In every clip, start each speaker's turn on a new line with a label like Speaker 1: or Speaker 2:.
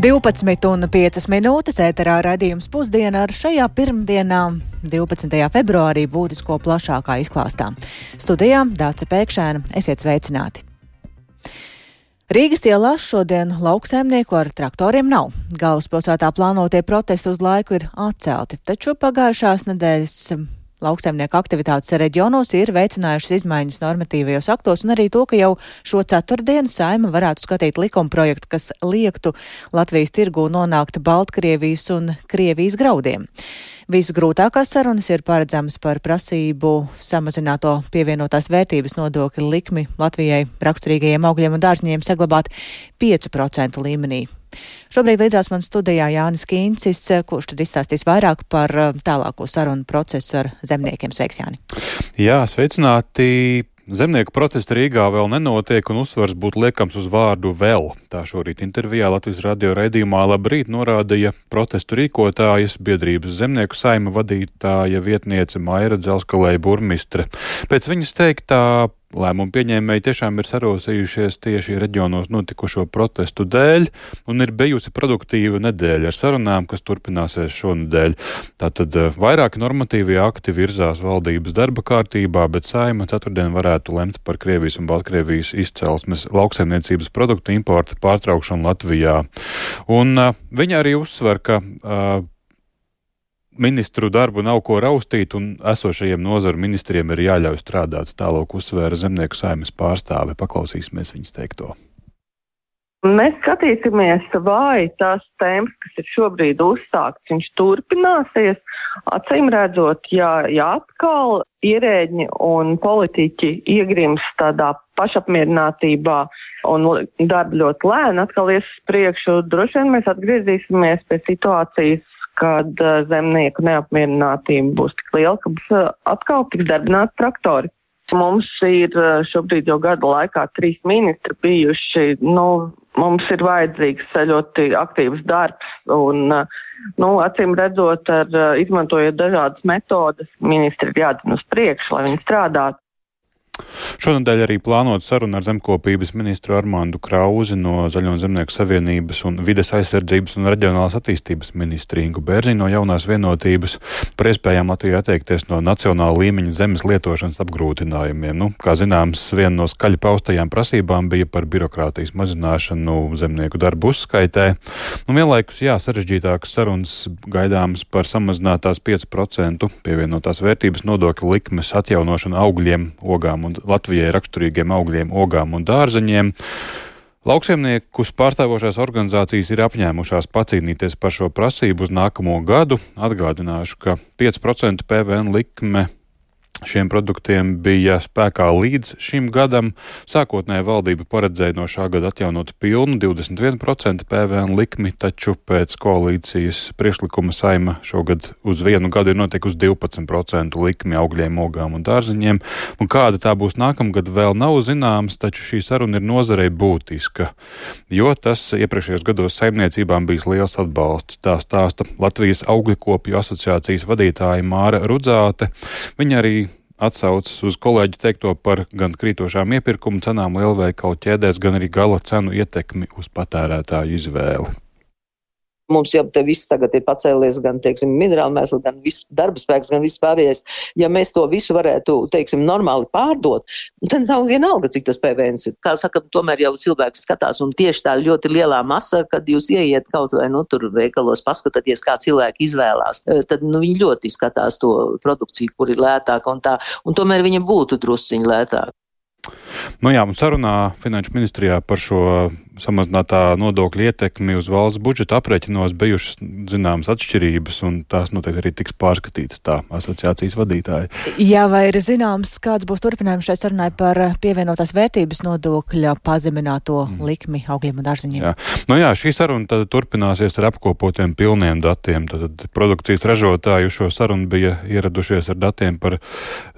Speaker 1: 12 un 5 minūtes ēterā raidījums pusdienā ar šajā pirmdienā, 12. februārī, būtisko plašākā izklāstā. Studijā Dāca Pēkšēna, esiet sveicināti! Rīgas ielās šodien lauksēmnieku ar traktoriem nav. Galvaspilsētā plānotie protesti uz laiku ir atcelti, taču pagājušās nedēļas Lauksaimnieku aktivitātes reģionos ir veicinājušas izmaiņas normatīvajos aktos un arī to, ka jau šo ceturtdienu saima varētu skatīt likuma projektu, kas liektu Latvijas tirgū nonākt Baltkrievijas un Krievijas graudiem. Visgrūtākās sarunas ir paredzamas par prasību samazināto pievienotās vērtības nodokļu likmi Latvijai raksturīgajiem augļiem un dārzņiem saglabāt 5% līmenī. Šobrīd līdzās man studijā Jānis Kīncis, kurš tad izstāstīs vairāk par eh, tālāko sarunu procesu ar zemniekiem. Sveiks, Jāni!
Speaker 2: Jā, sveicināti! Zemnieku protesti Rīgā vēl nenotiek, un uzsvars būtu liekams uz vārdu vēl. Tā šorīt intervijā Latvijas radio raidījumā Labrīt norādīja protestu rīkotājas biedrības zemnieku saima vadītāja vietniece Maira Dzelskalēja burmistre. Pēc viņas teiktā Lēmumu pieņēmēji tiešām ir sarosījušies tieši reģionos notikušo protestu dēļ, un ir bijusi produktīva nedēļa ar sarunām, kas turpināsies šonadēļ. Tātad eh, vairāki normatīvie akti virzās valdības darba kārtībā, bet saima ceturtdien varētu lemt par Krievijas un Baltkrievijas izcelsmes lauksaimniecības produktu importa pārtraukšanu Latvijā. Un uh, viņa arī uzsver, ka uh, ministru darbu nav ko raustīt, un esošajiem nozaru ministriem ir jāļauj strādāt. Tālāk uzsvēra zemnieku saimnes pārstāve. Paklausīsimies viņas teikto.
Speaker 3: Mēs skatīsimies, vai tās tēmas, kas ir šobrīd uzsāktas, viņš turpināsies. Acīm redzot, ja, ja atkal ierēģi un politiķi iegrims tādā pašapmierinātībā un darba ļoti lēni atkal ies uz priekšu, droši vien mēs atgriezīsimies pie situācijas, kad uh, zemnieku neapmierinātība būs tik liela, ka uh, atkal tiks darbināti traktori. Mums ir uh, šobrīd jau gada laikā trīs ministri bijuši. Nu, mums ir vajadzīgs ļoti aktīvs darbs. Un, nu, acīm redzot, ar, izmantojot dažādas metodes, ministri ir jādina uz priekšu, lai viņi strādātu.
Speaker 2: Šonadēļ arī plānot sarunu ar zemkopības ministru Armāndu Krauzi no Zaļo Zemnieku savienības un vides aizsardzības un reģionālās attīstības ministru Ingu Bērzi no jaunās vienotības par iespējām Latvijai atteikties no nacionāla līmeņa zemes lietošanas apgrūtinājumiem. Nu, kā zināms, viena no skaļi paustajām prasībām bija par birokrātijas mazināšanu zemnieku darbu uzskaitē. Nu, vienlaikus, jā, sarežģītākas sarunas gaidāmas par samazinātās 5% pievienotās vērtības nodokļu likmes atjaunošanu augļiem, ogām un un Latvijai raksturīgiem augļiem, ogām un dārzeņiem. Lauksaimniekus pārstāvošās organizācijas ir apņēmušās pacīnīties par šo prasību uz nākamo gadu. Atgādināšu, ka 5% PVN likme Šiem produktiem bija spēkā līdz šim gadam. Sākotnēji valdība paredzēja no šā gada atjaunot pilnu 21% PVN likmi, taču pēc koalīcijas priekšlikuma saima šogad uz vienu gadu ir noteikusi 12% likmi augļiem, ogām un dārziņiem. Un kāda tā būs nākamgad, vēl nav zināms, taču šī saruna ir nozarei būtiska, jo tas iepriekšējos gados saimniecībām bijis liels atbalsts. Tā stāsta Latvijas augļkopju asociācijas vadītāja Māra Rudzāte. Viņa arī atsaucas uz kolēģi teikto par gan krītošām iepirkuma cenām lielveikalu ķēdēs, gan arī gala cenu ietekmi uz patērētāju izvēli.
Speaker 4: Mums jau te viss tagad ir pacēlies, gan, teiksim, minerāli mēsli, gan viss darba spēks, gan viss pārējais. Ja mēs to visu varētu, teiksim, normāli pārdot, tad nav vienalga, cik tas PVN ir. Kā saka, tomēr jau cilvēks skatās, un tieši tā ļoti lielā masa, kad jūs ieiet kaut vai, nu, tur veikalos, paskatāties, kā cilvēki izvēlās, e, tad, nu, viņi ļoti skatās to produkciju, kur ir lētāka un tā, un tomēr viņa būtu drusciņi lētāka.
Speaker 2: Nu jā, un sarunā Finanšu ministrijā par šo samazinātā nodokļa ietekmi uz valsts budžeta aprēķinos bijušas zināmas atšķirības, un tās noteikti arī tiks pārskatītas tā asociācijas vadītāja.
Speaker 1: Jā, vai ir zināms, kāds būs turpinājums šai sarunai par pievienotās vērtības nodokļa pazemināto mm. likmi augļiem un dārziņiem?
Speaker 2: Jā. Nu jā, šī saruna tad turpināsies ar apkopotiem pilniem datiem. Tad produkcijas ražotāji šo sarunu bija ieradušies ar datiem par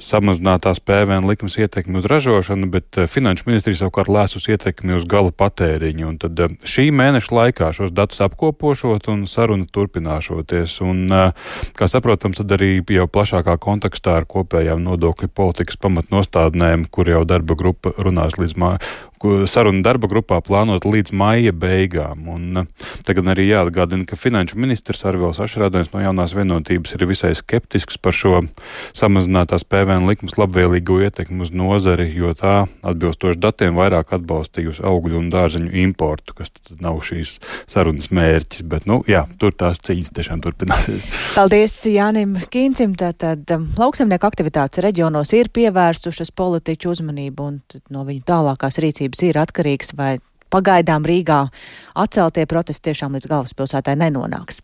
Speaker 2: samazinātās PVN likmes ietekmi uz ražošanu, bet eh, Finanšu ministrija savukārt lēsus ietekmi uz gala patēriņu. Un tad eh, šī mēneša laikā šos datus apkopošot un saruna turpināšoties. Un, eh, kā saprotams, tad arī jau plašākā kontekstā ar kopējām nodokļu politikas pamatnostādnēm, kur jau darba grupa runās līdz, mā, sarunu darba grupā plānot līdz maija beigām. Un, tagad arī jāatgādina, ka finanšu ministrs Arvils Ašrādājums no jaunās vienotības ir visai skeptisks par šo samazinātās PVN likums labvēlīgo ietekmi uz nozari, jo tā atbilstoši datiem vairāk atbalstījusi augļu un dārzeņu importu, kas nav šīs sarunas mērķis. Bet, nu, jā, tur tās cīņas tiešām turpināsies.
Speaker 1: Paldies Jānim Kīncim. Tātad um, lauksemnieku aktivitātes reģionos ir pievērsušas politiķu uzmanību un no viņu tālākās rīcības ir atkarīgs vai pagaidām Rīgā atceltie protesti tiešām līdz galvaspilsētai nenonāks.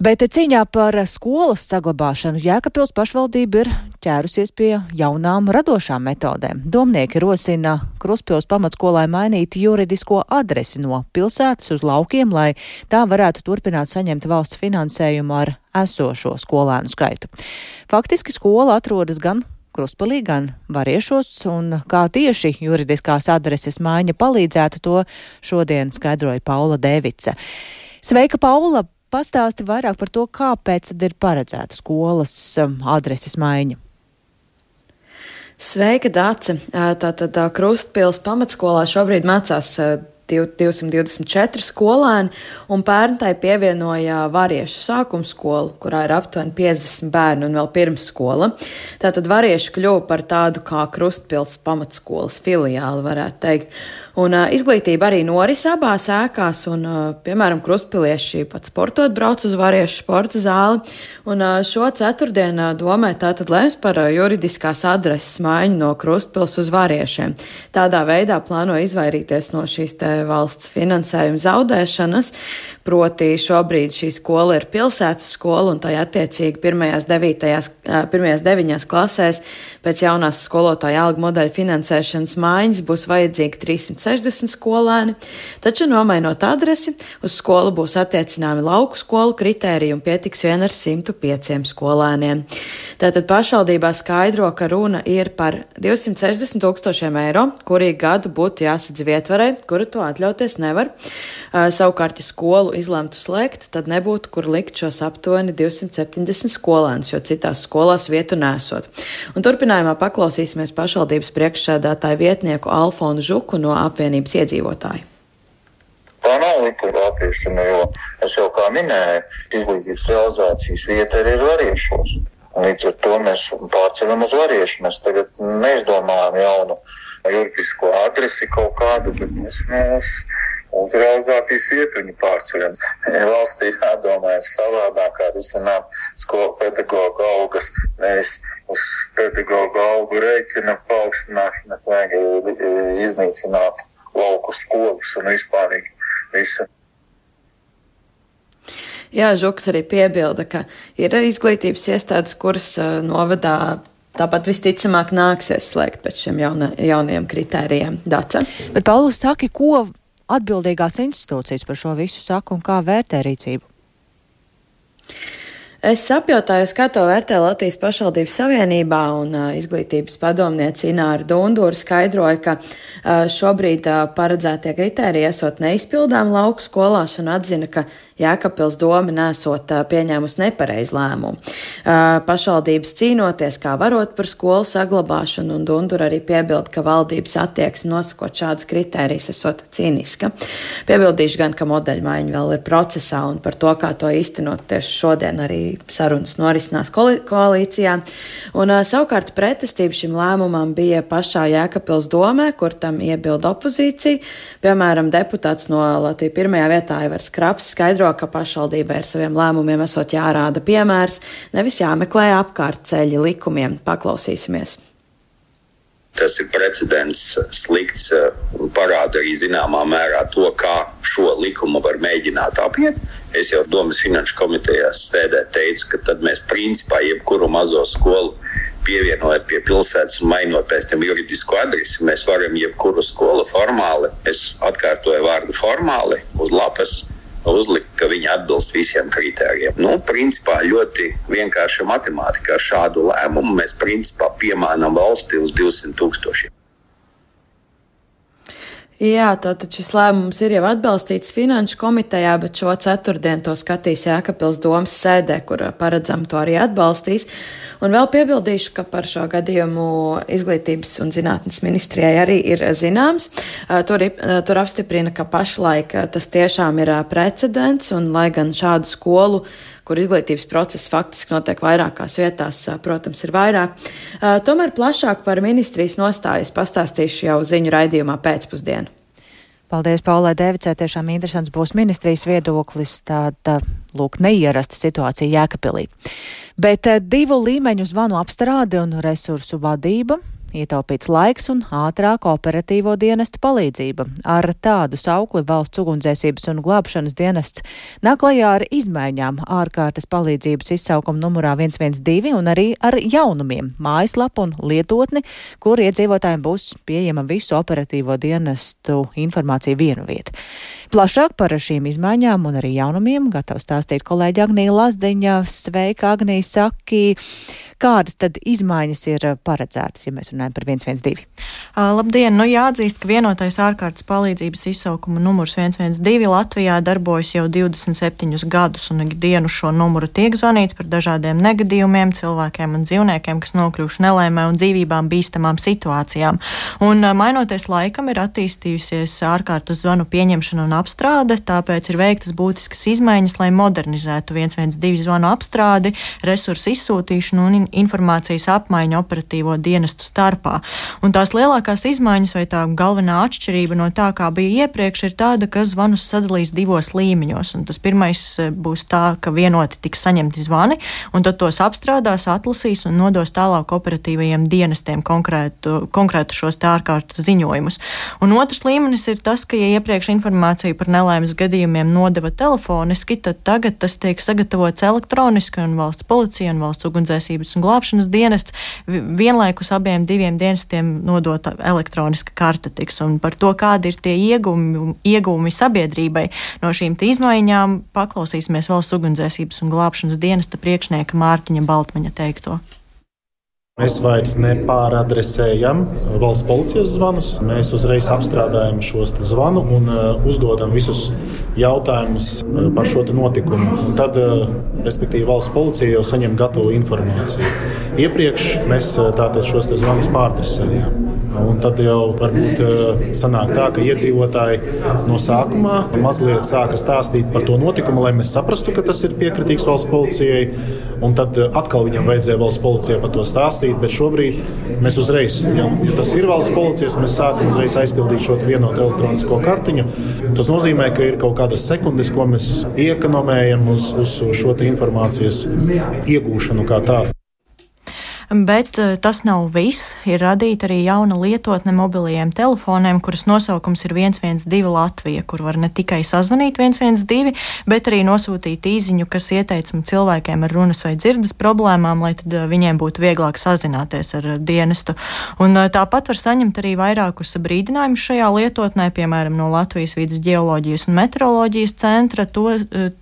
Speaker 1: Bet cīņā par skolas saglabāšanu Jēkabpils pašvaldība ir ķērusies pie jaunām radošām metodēm. Domnieki rosina Kruspils pamatskolai mainīt juridisko adresi no pilsētas uz laukiem, lai tā varētu turpināt saņemt valsts finansējumu ar esošo skolēnu skaitu. Faktiski skola atrodas gan Kruspalī, gan Variešos, un kā tieši juridiskās adreses maiņa palīdzētu to šodien skaidroja Paula Devica. Sveika, Paula! Pastāsti vairāk par to, kāpēc tad ir paredzēta skolas um, adreses maiņa.
Speaker 5: Sveika, Dāce! Tātad Krustpils pamatskolā šobrīd mācās 224 skolēni, un pērn tai pievienoja variešu sākuma skolu, kurā ir aptuveni 50 bērnu un vēl pirmsskola. Tātad varieši kļuva par tādu kā Krustpils pamatskolas filiāli, varētu teikt. Un, uh, izglītība arī noris abās ēkās, un, uh, piemēram, krustpilieši pat sportot brauc uz variešu sporta zāli. Un, uh, šo ceturtdienu domē tātad lems par uh, juridiskās adreses maiņu no krustpils uz variešiem. Tādā veidā plāno izvairīties no šīs te valsts finansējuma zaudēšanas. Proti šobrīd šī skola ir pilsētas skola, un tai attiecīgi pirmajās, devītajās, pirmajās deviņās klasēs pēc jaunās skolotāja alga modeļa finansēšanas maiņas būs vajadzīgi 360 60 skolēni, taču nomainot adresi, uz skolu būs attiecināmi lauku skolu kritēriji un pietiks vien ar 105 skolēniem. Tātad pašvaldībā skaidro, ka runa ir par 260 tūkstošiem eiro, kuri gadu būtu jāsadz vietvarai, kura to atļauties nevar. Savukārt, ja skolu izlemtu slēgt, tad nebūtu, kur likt šos aptuveni 270 skolēnus, jo citās skolās vietu nesot. Un turpinājumā paklausīsimies pašvaldības priekšsēdētāju vietnieku Alfonu Žuku no apvienības iedzīvotāju.
Speaker 6: Tā nav likuma apiešana, jo es jau kā minēju, izglītības realizācijas vieta arī ir variešos. Līdz ar to mēs pārceļam uz variešu. Mēs tagad neizdomājam jaunu juridisko adresi kaut kādu, bet mēs, mēs uz realizācijas vietu viņu pārceļam. Valstī jādomā savādāk, kā risināt skolu pedagoģu algas, nevis uz pedagoģu algu rēķina paaugstināšanas vajag iznīcināt lauku skolas un vispārīgi visu.
Speaker 5: Jā, Žuks arī piebilda, ka ir izglītības iestādes, kuras uh, novadā tāpat visticamāk nāksies slēgt pēc šiem jauna, jaunajiem kritērijiem. Daca.
Speaker 1: Bet, Paulus, saki, ko atbildīgās institūcijas par šo visu saka un kā vērtē rīcību?
Speaker 5: Es apjautāju, kā to vērtē Latvijas pašvaldības savienībā, un uh, izglītības padomniece Ināra Dundūra skaidroja, ka uh, šobrīd uh, paredzētie kriteriji esot neizpildām lauku skolās un atzina, ka Jēkabpils doma nesot pieņēmusi nepareizu lēmumu. Pašvaldības cīnoties, kā varot par skolu saglabāšanu, un Dundur arī piebild, ka valdības attieksme nosakot šādas kritērijas esot cīniska. Piebildīšu gan, ka modeļmaiņa vēl ir procesā, un par to, kā to īstenot tieši šodien arī sarunas norisinās koalīcijā. Un, savukārt pretestība šim lēmumam bija pašā Jēkabpils domē, kur tam iebilda opozīcija. Piemēram, deputāts no Latvijas pirmajā vietā Ivars Kraps skaidro, ka pašvaldībai ar saviem lēmumiem esot jārāda piemērs, nevis jāmeklē apkārt ceļi likumiem. Paklausīsimies!
Speaker 7: Tas ir precedents, slikts, parāda arī zināmā mērā to, kā šo likumu var mēģināt apiet. Es jau Domas finanšu komitejās sēdē teicu, ka tad mēs principā jebkuru mazo skolu pievienojot pie pilsētas un mainot pēc tam juridisku adresi, mēs varam jebkuru skolu formāli, es atkārtoju vārdu formāli, uz lapas uzlikt, ka viņi atbilst visiem kritērijiem. Nu, principā ļoti vienkārša matemātika. Ar šādu lēmumu mēs principā piemānām valsti uz 200 tūkstošiem.
Speaker 5: Jā, tātad šis lēmums ir jau atbalstīts Finanšu komitejā, bet šo ceturtdienu to skatīs Jēkabils domas sēdē, kur paredzam to arī atbalstīs. Un vēl piebildīšu, ka par šo gadījumu izglītības un zinātnes ministrijai arī ir zināms. Tur, tur apstiprina, ka pašlaik tas tiešām ir precedents, un lai gan šādu skolu kur izglītības process faktiski notiek vairākās vietās, protams, ir vairāk. Tomēr plašāk par ministrijas nostājas pastāstīšu jau ziņu raidījumā pēcpusdienu.
Speaker 1: Paldies, Paulai Devicē. Tiešām interesants būs ministrijas viedoklis. Tāda, lūk, neierasta situācija Jēkabpilī. Bet divu līmeņu zvanu apstrāde un resursu vadība ietaupīts laiks un ātrāka operatīvo dienestu palīdzība. Ar tādu saukli valsts ugunsdzēsības un glābšanas dienests nāk klajā ar izmaiņām ārkārtas palīdzības izsaukuma numurā 112 un arī ar jaunumiem - mājaslapu un lietotni, kur iedzīvotājiem būs pieejama visu operatīvo dienestu informācija vienu vietu. Plašāk par šīm izmaiņām un arī jaunumiem gatavs stāstīt kolēģi Agnija Lazdeņa. Sveika, Agnija Saki! Kādas tad izmaiņas ir uh, paredzētas, ja mēs runājam par 112?
Speaker 8: Uh, labdien! Nu, jāatzīst, ka vienotais ārkārtas palīdzības izsaukuma numurs 112 Latvijā darbojas jau 27 gadus, un ikdienu šo numuru tiek zvanīts par dažādiem negadījumiem, cilvēkiem un dzīvniekiem, kas nokļuvuši nelēmē un dzīvībām bīstamām situācijām. Un, uh, mainoties laikam, ir attīstījusies ārkārtas zvanu pieņemšana un apstrāde, tāpēc ir veiktas būtiskas izmaiņas, lai modernizētu 112 zvanu apstrādi, resursu izsūtīšanu un informācijas apmaiņu operatīvo dienestu starpā. Un tās lielākās izmaiņas vai tā galvenā atšķirība no tā, kā bija iepriekš, ir tāda, ka zvanus sadalīs divos līmeņos. Un tas pirmais e, būs tā, ka vienoti tiks saņemti zvani, un tad tos apstrādās, atlasīs un nodos tālāk operatīvajiem dienestiem konkrētu, konkrētu šos ārkārtas ziņojumus. Un otrs līmenis ir tas, ka, ja iepriekš informāciju par nelaimes gadījumiem nodeva telefoniski, tad tagad tas tiek sagatavots elektroniski un valsts policija un valsts ugunsdzēsības un glābšanas dienests vienlaikus abiem diviem dienestiem nodota elektroniska karte tiks. Un par to, kādi ir tie iegumi, iegumi sabiedrībai no šīm izmaiņām, paklausīsimies valsts ugunsdzēsības un glābšanas dienesta priekšnieka Mārtiņa Baltmaņa teikto.
Speaker 9: Mēs vairs nepāradresējam valsts policijas zvanus. Mēs uzreiz apstrādājam šos zvanu un uh, uzdodam visus jautājumus uh, par šo notikumu. Un tad, uh, respektīvi, valsts policija jau saņem gatavu informāciju. Iepriekš mēs tātad šos zvanus pārdresējām. Un tad jau varbūt sanāk tā, ka iedzīvotāji no sākumā mazliet sāka stāstīt par to notikumu, lai mēs saprastu, ka tas ir piekritīgs valsts policijai. Un tad atkal viņam vajadzēja valsts policijai par to stāstīt darīt, bet šobrīd mēs uzreiz, ja, ja tas ir valsts policijas, mēs sākam uzreiz aizpildīt šo vienotu elektronisko kartiņu. Tas nozīmē, ka ir kaut kādas sekundes, ko mēs iekonomējam uz, uz šo informācijas iegūšanu kā tādu.
Speaker 8: Bet eh, tas nav viss. Ir radīta arī jauna lietotne mobilajiem telefoniem, kuras nosaukums ir 112 Latvija, kur var ne tikai sazvanīt 112, bet arī nosūtīt īziņu, kas ieteicama cilvēkiem ar runas vai dzirdes problēmām, lai tad eh, viņiem būtu vieglāk sazināties ar eh, dienestu. Un tāpat var saņemt arī vairākus brīdinājumus šajā lietotnē, piemēram, no Latvijas vidas geoloģijas un meteoroloģijas centra, to,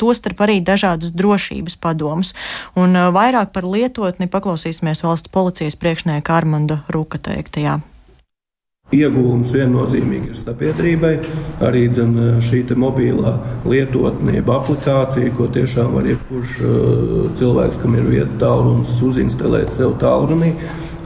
Speaker 8: to starp arī dažādus drošības padomus. Un vairāk par lietotni paklausīsimies valsts valsts policijas priekšnieka Armanda Rūka teiktajā.
Speaker 10: Iegūms viennozīmīgi ir sabiedrībai. Arī dzen, šī mobilā lietotne, jeb aplikācija, ko tiešām var jebkurš uh, cilvēks, kam ir vieta tālrunis, uzinstalēt sev tālrunī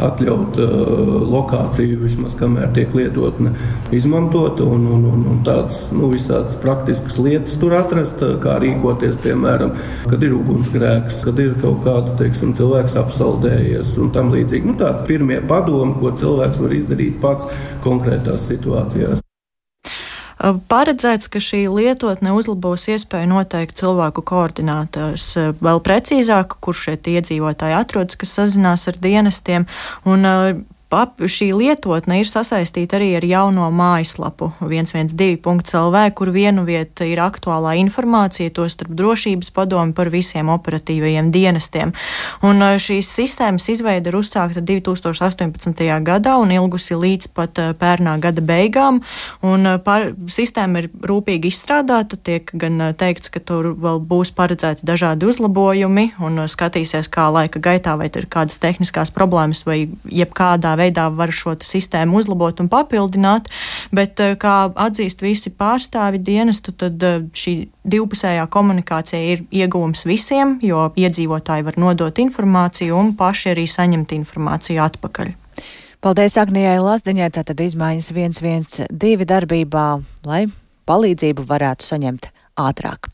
Speaker 10: atļaut uh, lokāciju vismaz kamēr tiek lietotne izmantota un, un, un, un tādas nu, visādas praktiskas lietas tur atrast, uh, kā rīkoties, piemēram, kad ir ugunsgrēks, kad ir kaut kāda, teiksim, cilvēks apsaldējies un tam līdzīgi. Nu, tādi pirmie padomi, ko cilvēks var izdarīt pats konkrētās situācijās.
Speaker 8: Paredzēts, ka šī lietotne uzlabos iespēju noteikt cilvēku koordinātājus vēl precīzāk, kur šie iedzīvotāji atrodas, kas sazinās ar dienestiem, un Pap, šī lietotne ir sasaistīta arī ar jauno mājaslapu 112.lv, kur vienu vietu ir aktuālā informācija, to starp drošības padomu par visiem operatīvajiem dienestiem. Un šīs sistēmas izveida ir uzsākta 2018. gadā un ilgusi līdz pat pērnā gada beigām. Un par, sistēma ir rūpīgi izstrādāta, tiek gan teikts, ka tur vēl būs paredzēti dažādi uzlabojumi un skatīsies, kā laika gaitā vai ir kādas tehniskās problēmas vai jebkādā veidā var šo sistēmu uzlabot un papildināt, bet kā atzīst visi pārstāvi dienestu, tad šī divpusējā komunikācija ir iegūms visiem, jo iedzīvotāji var nodot informāciju un paši arī saņemt informāciju atpakaļ.
Speaker 1: Paldies Agnijai Lazdiņai, tātad izmaiņas 112 darbībā, lai palīdzību varētu saņemt ātrāk.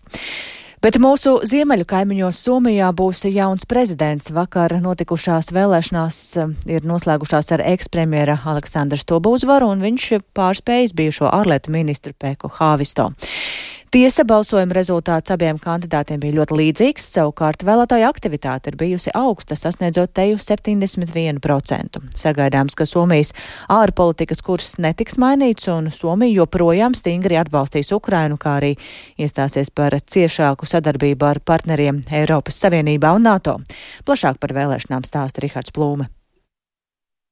Speaker 1: Bet mūsu ziemeļu kaimiņos Somijā būs jauns prezidents. Vakar notikušās vēlēšanās eh, ir noslēgušās ar ekspremjera Aleksandra Stobu uzvaru, un viņš pārspējis bijušo ārlietu ministru Pēku Hāvisto. Tiesa balsojuma rezultāts abiem kandidātiem bija ļoti līdzīgs, savukārt vēlētāja aktivitāte ir bijusi augsta, sasniedzot teju 71%. Sagaidāms, ka Somijas ārpolitikas kurs netiks mainīts un Somija joprojām stingri atbalstīs Ukrainu, kā arī iestāsies par ciešāku sadarbību ar partneriem Eiropas Savienībā un NATO. Plašāk par vēlēšanām stāsta Rihards Plūme.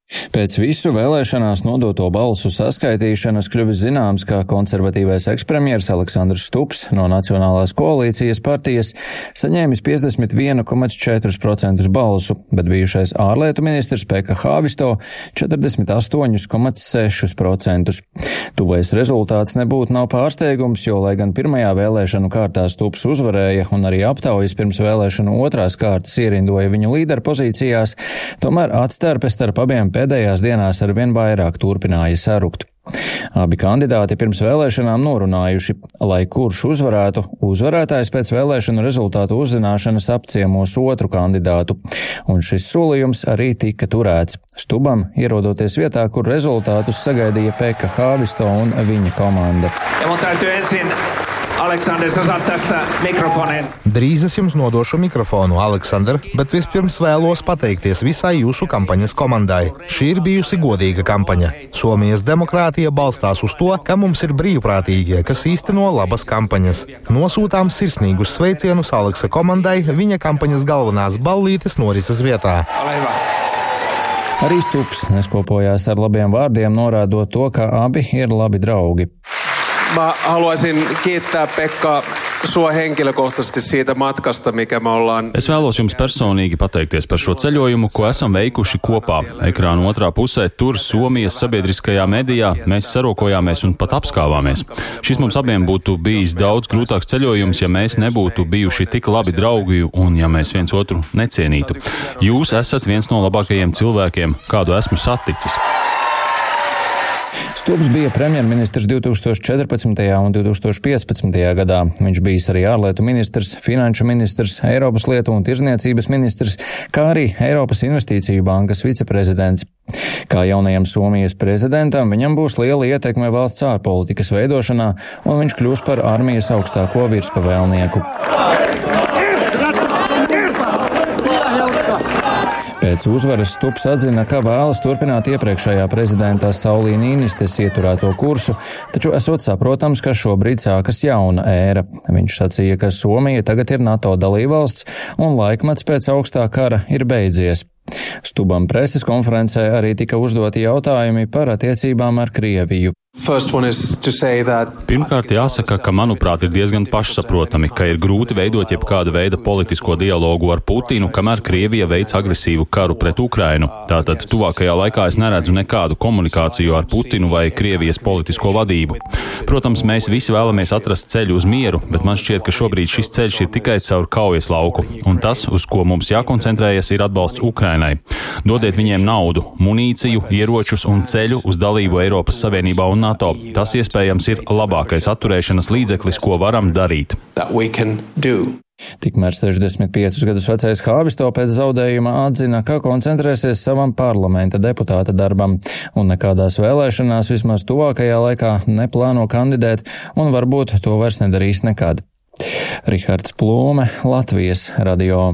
Speaker 11: Pēc visu vēlēšanās nodoto balsu saskaitīšanas kļuvis zināms, ka konservatīvais ekspremjers Aleksandrs Stups no Nacionālās koalīcijas partijas saņēmis 51,4% balsu, bet bijušais ārlietu ministrs Peka Hāvisto 48,6%. Tuvais rezultāts nebūtu nav pārsteigums, jo, lai gan pirmajā vēlēšanu kārtā Stups uzvarēja un arī aptaujas pirms vēlēšanu otrās kārtas ierindoja viņu līderu pozīcijās, tomēr atstarpe starp abiem pēdējās dienās arvien vairāk turpināja sarukt. Abi kandidāti pirms vēlēšanām norunājuši, lai kurš uzvarētu, uzvarētājs pēc vēlēšanu rezultātu uzzināšanas apciemos otru kandidātu, un šis solījums arī tika turēts. Stubam ierodoties vietā, kur rezultātus sagaidīja Pekka Hāvisto un viņa komanda. Ja
Speaker 12: Aleksandrs, saat tästä mikrofoneen.
Speaker 13: Drīz es jums nodošu mikrofonu, Aleksandr, bet vispirms vēlos pateikties visai jūsu kampaņas komandai. Šī ir bijusi godīga kampaņa. Somijas demokrātija balstās uz to, ka mums ir brīvprātīgie, kas īsteno labas kampaņas. Nosūtām sirsnīgus sveicienus Aleksa komandai viņa kampaņas galvenās ballītes norises vietā.
Speaker 11: Arī Stups neskopojās ar labiem vārdiem, norādot to, ka abi ir labi draugi.
Speaker 12: Mä haluaisin kiittää Pekka sua henkilökohtaisesti siitä matkasta, mikä me ollaan.
Speaker 14: Es vēlos jums personīgi pateikties par šo ceļojumu, ko esam veikuši kopā. Ekrāna otrā pusē, tur Somijas sabiedriskajā medijā, mēs sarokojāmies un pat apskāvāmies. Šis mums abiem būtu bijis daudz grūtāks ceļojums, ja mēs nebūtu bijuši tik labi draugi un ja mēs viens otru necienītu. Jūs esat viens no labākajiem cilvēkiem, kādu esmu saticis.
Speaker 11: Stubbs bija premjerministrs 2014. un 2015. gadā. Viņš bijis arī ārlietu ministrs, finanšu ministrs, Eiropas lietu un tirzniecības ministrs, kā arī Eiropas investīciju bankas viceprezidents. Kā jaunajam Somijas prezidentam, viņam būs liela ietekme valsts ārpolitikas veidošanā, un viņš kļūs par armijas augstāko virspavēlnieku. Pēc uzvaras Stups atzina, ka vēlas turpināt iepriekšējā prezidenta Saulī Nīnistes ieturēto kursu, taču esot saprotams, ka šobrīd sākas jauna ēra. Viņš sacīja, ka Somija tagad ir NATO dalībvalsts un laikmets pēc augstā kara ir beidzies. Stubam preses konferencē arī tika uzdoti jautājumi par attiecībām ar Krieviju.
Speaker 14: Pirmkārt, jāsaka, ka manuprāt ir diezgan pašsaprotami, ka ir grūti veidot jebkādu veidu politisko dialogu ar Putinu, kamēr Krievija veic agresīvu karu pret Ukrainu. Tātad tuvākajā laikā es neredzu nekādu komunikāciju ar Putinu vai Krievijas politisko vadību. Protams, mēs visi vēlamies atrast ceļu uz mieru, bet man šķiet, ka šobrīd šis ceļš ir tikai caur kaujas lauku, un tas, uz ko mums jākoncentrējas, ir atbalsts Ukrainai. Dodiet viņiem naudu, munīciju, ieročus un ceļu uz dalību Eiropas Savienībā un NATO. Tas iespējams ir labākais atturēšanas līdzeklis, ko varam darīt.
Speaker 11: Tikmēr 65 gadus vecais Hāvisto pēc zaudējuma atzina, ka koncentrēsies savam parlamenta deputāta darbam un nekādās vēlēšanās vismaz tuvākajā laikā neplāno kandidēt un varbūt to vairs nedarīs nekad. Rihards Plūme, Latvijas radio.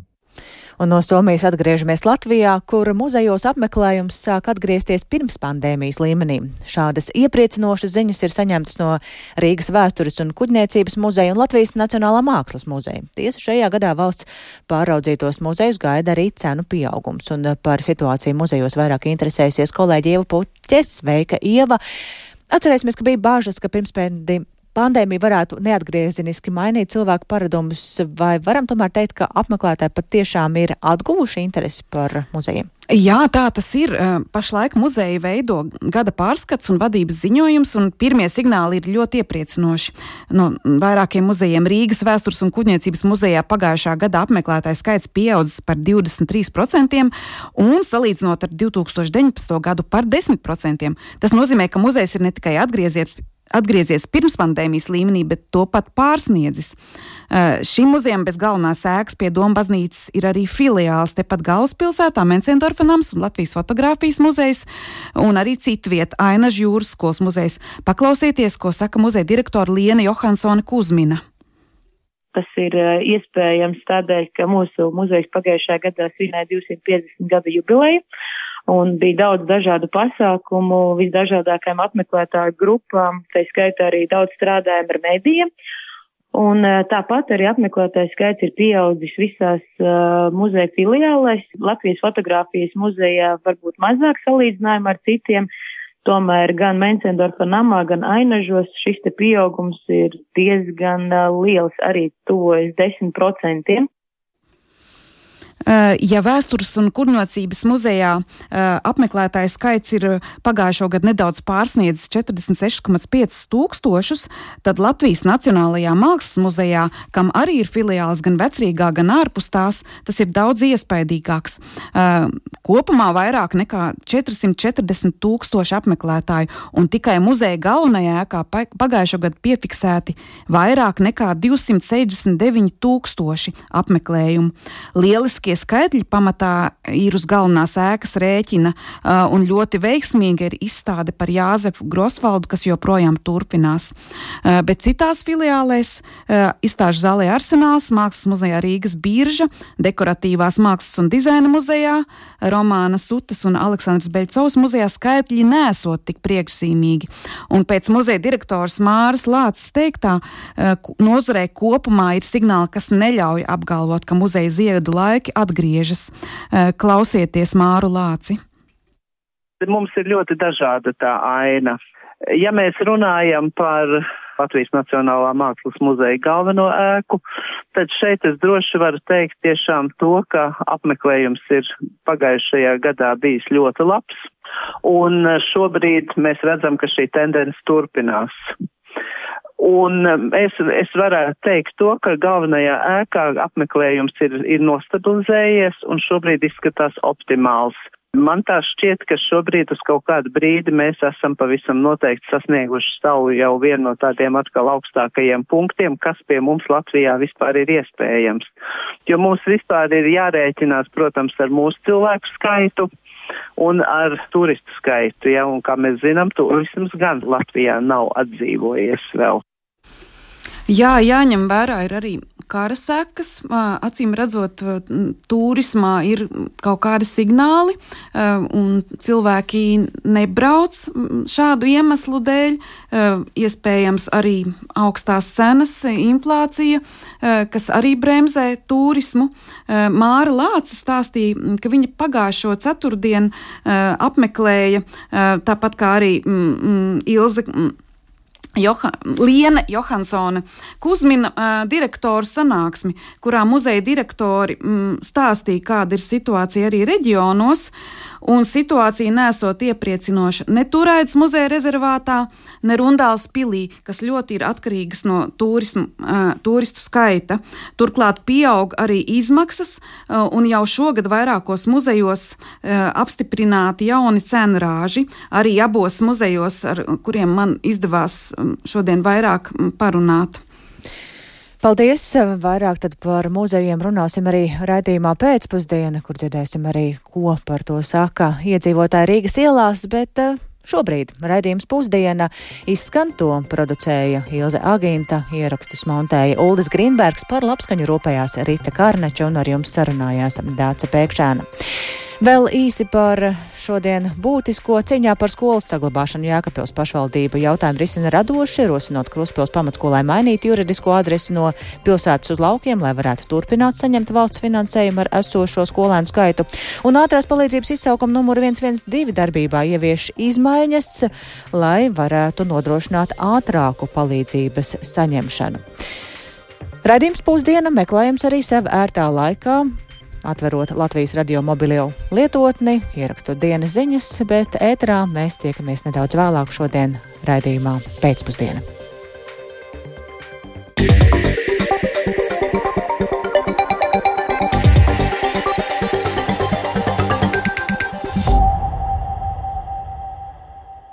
Speaker 1: Un no Somijas atgriežamies Latvijā, kur muzejos apmeklējums sāk atgriezties pirms pandēmijas līmenī. Šādas iepriecinošas ziņas ir saņemtas no Rīgas vēstures un kuģniecības muzeja un Latvijas Nacionālā mākslas muzeja. Tiesa šajā gadā valsts pāraudzītos muzejus gaida arī cenu pieaugums, un par situāciju muzejos vairāk interesējusies kolēģi Ieva Puķes. Sveika, Ieva! Atcerēsimies, ka bija bāžas, ka pirms pandēmija varētu neatgriezeniski mainīt cilvēku paradumus, vai varam tomēr teikt, ka apmeklētāji patiešām ir atguvuši interesi par muzejiem?
Speaker 15: Jā, tā tas ir. Pašlaik muzeja veido gada pārskats un vadības ziņojums, un pirmie signāli ir ļoti iepriecinoši. No vairākiem muzejiem Rīgas vēstures un kuģniecības muzejā pagājušā gada apmeklētāju skaits pieaudzis par 23%, un salīdzinot ar 2019. gadu par 10%. Tas nozīmē, ka muzejs ir ne tikai atgriezies atgriezies pirms pandēmijas līmenī, bet to pat pārsniedzis. Uh, šim muzejam bez galvenās ēkas pie Doma baznīcas ir arī filiāls tepat galvaspilsētā, Mencendorfa nams un Latvijas fotografijas muzejs, un arī citu vietu Ainas jūras skolas muzejs. Paklausieties, ko saka muzeja direktora Liena Johansone Kuzmina.
Speaker 16: Tas ir iespējams tādēļ, ka mūsu muzejs pagājušajā gadā svinēja 250 gadu jubileju un bija daudz dažādu pasākumu visdažādākajām apmeklētāju grupām, tā skaitā arī daudz strādājam ar medijiem. Un tāpat arī apmeklētāju skaits ir pieaudzis visās uh, muzeja filiālēs. Latvijas fotografijas muzejā varbūt mazāk salīdzinājumā ar citiem, tomēr gan Mencendorfa namā, gan Ainažos šis te pieaugums ir diezgan uh, liels, arī tuvojas 10%.
Speaker 15: Eh, ja vēstures un kurniecības muzejā eh, apmeklētāju skaits ir pagājušo gadu nedaudz pārsniedzis 46,5 tūkstošus, tad Latvijas Nacionālajā Mākslas muzejā, kam arī ir filiāls gan vecrīgā, gan ārpus tās, tas ir daudz iespaidīgāks. Eh, kopumā vairāk nekā 440 tūkstoši apmeklētāju, un tikai muzeja galvenajā ēkā pagājušo gadu piefiksēti vairāk nekā 269 tūkstoši apmeklējumu. Lieliskie Šie skaitļi pamatā ir uz galvenās ēkas rēķina, un ļoti veiksmīga ir izstāde par Jāzepu Grosvaldu, kas joprojām turpinās. Bet citās filiālēs izstāžu zālē Arsenāls, Mākslas muzejā Rīgas birža, Dekoratīvās mākslas un dizaina muzejā, Romāna Sutas un Aleksandrs Beļcovs muzejā skaitļi nesot tik priekšsīmīgi. Un pēc muzeja direktors Māras Lācis teiktā, nozarē kopumā ir signāli, kas neļauj apgalvot, ka muzeja ziedu laiki atgriežas. Eh, klausieties Māru Lāci.
Speaker 17: Mums ir ļoti dažāda tā aina. Ja mēs runājam par Latvijas Nacionālā mākslas muzeja galveno ēku, tad šeit es droši varu teikt tiešām to, ka apmeklējums ir pagājušajā gadā bijis ļoti labs, un šobrīd mēs redzam, ka šī tendence turpinās. Un um, es, es varētu teikt to, ka galvenajā ēkā apmeklējums ir, ir nostabilizējies un šobrīd izskatās optimāls. Man tā šķiet, ka šobrīd uz kaut kādu brīdi mēs esam pavisam noteikti sasnieguši savu jau vienu no tādiem atkal augstākajiem punktiem, kas pie mums Latvijā vispār ir iespējams. Jo mums vispār ir jārēķinās, protams, ar mūsu cilvēku skaitu, un ar turistu skaitu. Ja, un, kā mēs zinām, turisms gan Latvijā nav atdzīvojies vēl.
Speaker 15: Jā, jāņem vērā ir arī kara sekas. Acīm redzot, turismā ir kaut kādi signāli, un cilvēki nebrauc šādu iemeslu dēļ. Iespējams, arī augstās cenas, inflācija, kas arī bremzē turismu. Māra Lāca stāstīja, ka viņa pagājušo ceturtdienu apmeklēja tāpat kā arī Ilze Joha, Liena Johansone Kuzmina uh, direktoru sanāksmi, kurā muzeja direktori mm, stāstīja, kāda ir situācija arī reģionos, un situācija nesot iepriecinoša ne Turaidas muzeja rezervātā, ne Rundāls pilī, kas ļoti ir atkarīgas no turismu, uh, turistu skaita. Turklāt pieaug arī izmaksas, uh, un jau šogad vairākos muzejos uh, apstiprināti jauni cenrāži, arī abos muzejos, ar kuriem man izdevās šodien vairāk parunāt.
Speaker 1: Paldies! Vairāk par muzejiem runāsim arī raidījumā pēcpusdiena, kur dzirdēsim arī, ko par to saka iedzīvotāji Rīgas ielās, bet eh, šobrīd raidījums pusdiena izskan to producēja Ilze Agīnta, ierakstus montēja Uldis Grīnbergs par labskaņu rūpējās Rita Karneča un ar jums sarunājās Dāca Pēkšēna. Vēl īsi par šodien būtisko cīņā par skolas saglabāšanu Jēkabpils pašvaldība jautājumu risina radoši, rosinot Kruspils pamatskolai mainīt juridisko adresi no pilsētas uz laukiem, lai varētu turpināt saņemt valsts finansējumu ar esošo skolēnu skaitu. Un ātrās palīdzības izsaukuma numuru 112 darbībā ievieš izmaiņas, lai varētu nodrošināt ātrāku palīdzības saņemšanu. Radījums pusdiena meklējams arī sev ērtā laikā atverot Latvijas radio mobilo lietotni, ierakstot dienas ziņas, bet ēterā mēs tiekamies nedaudz vēlāk šodien raidījumā pēcpusdienā. Yeah.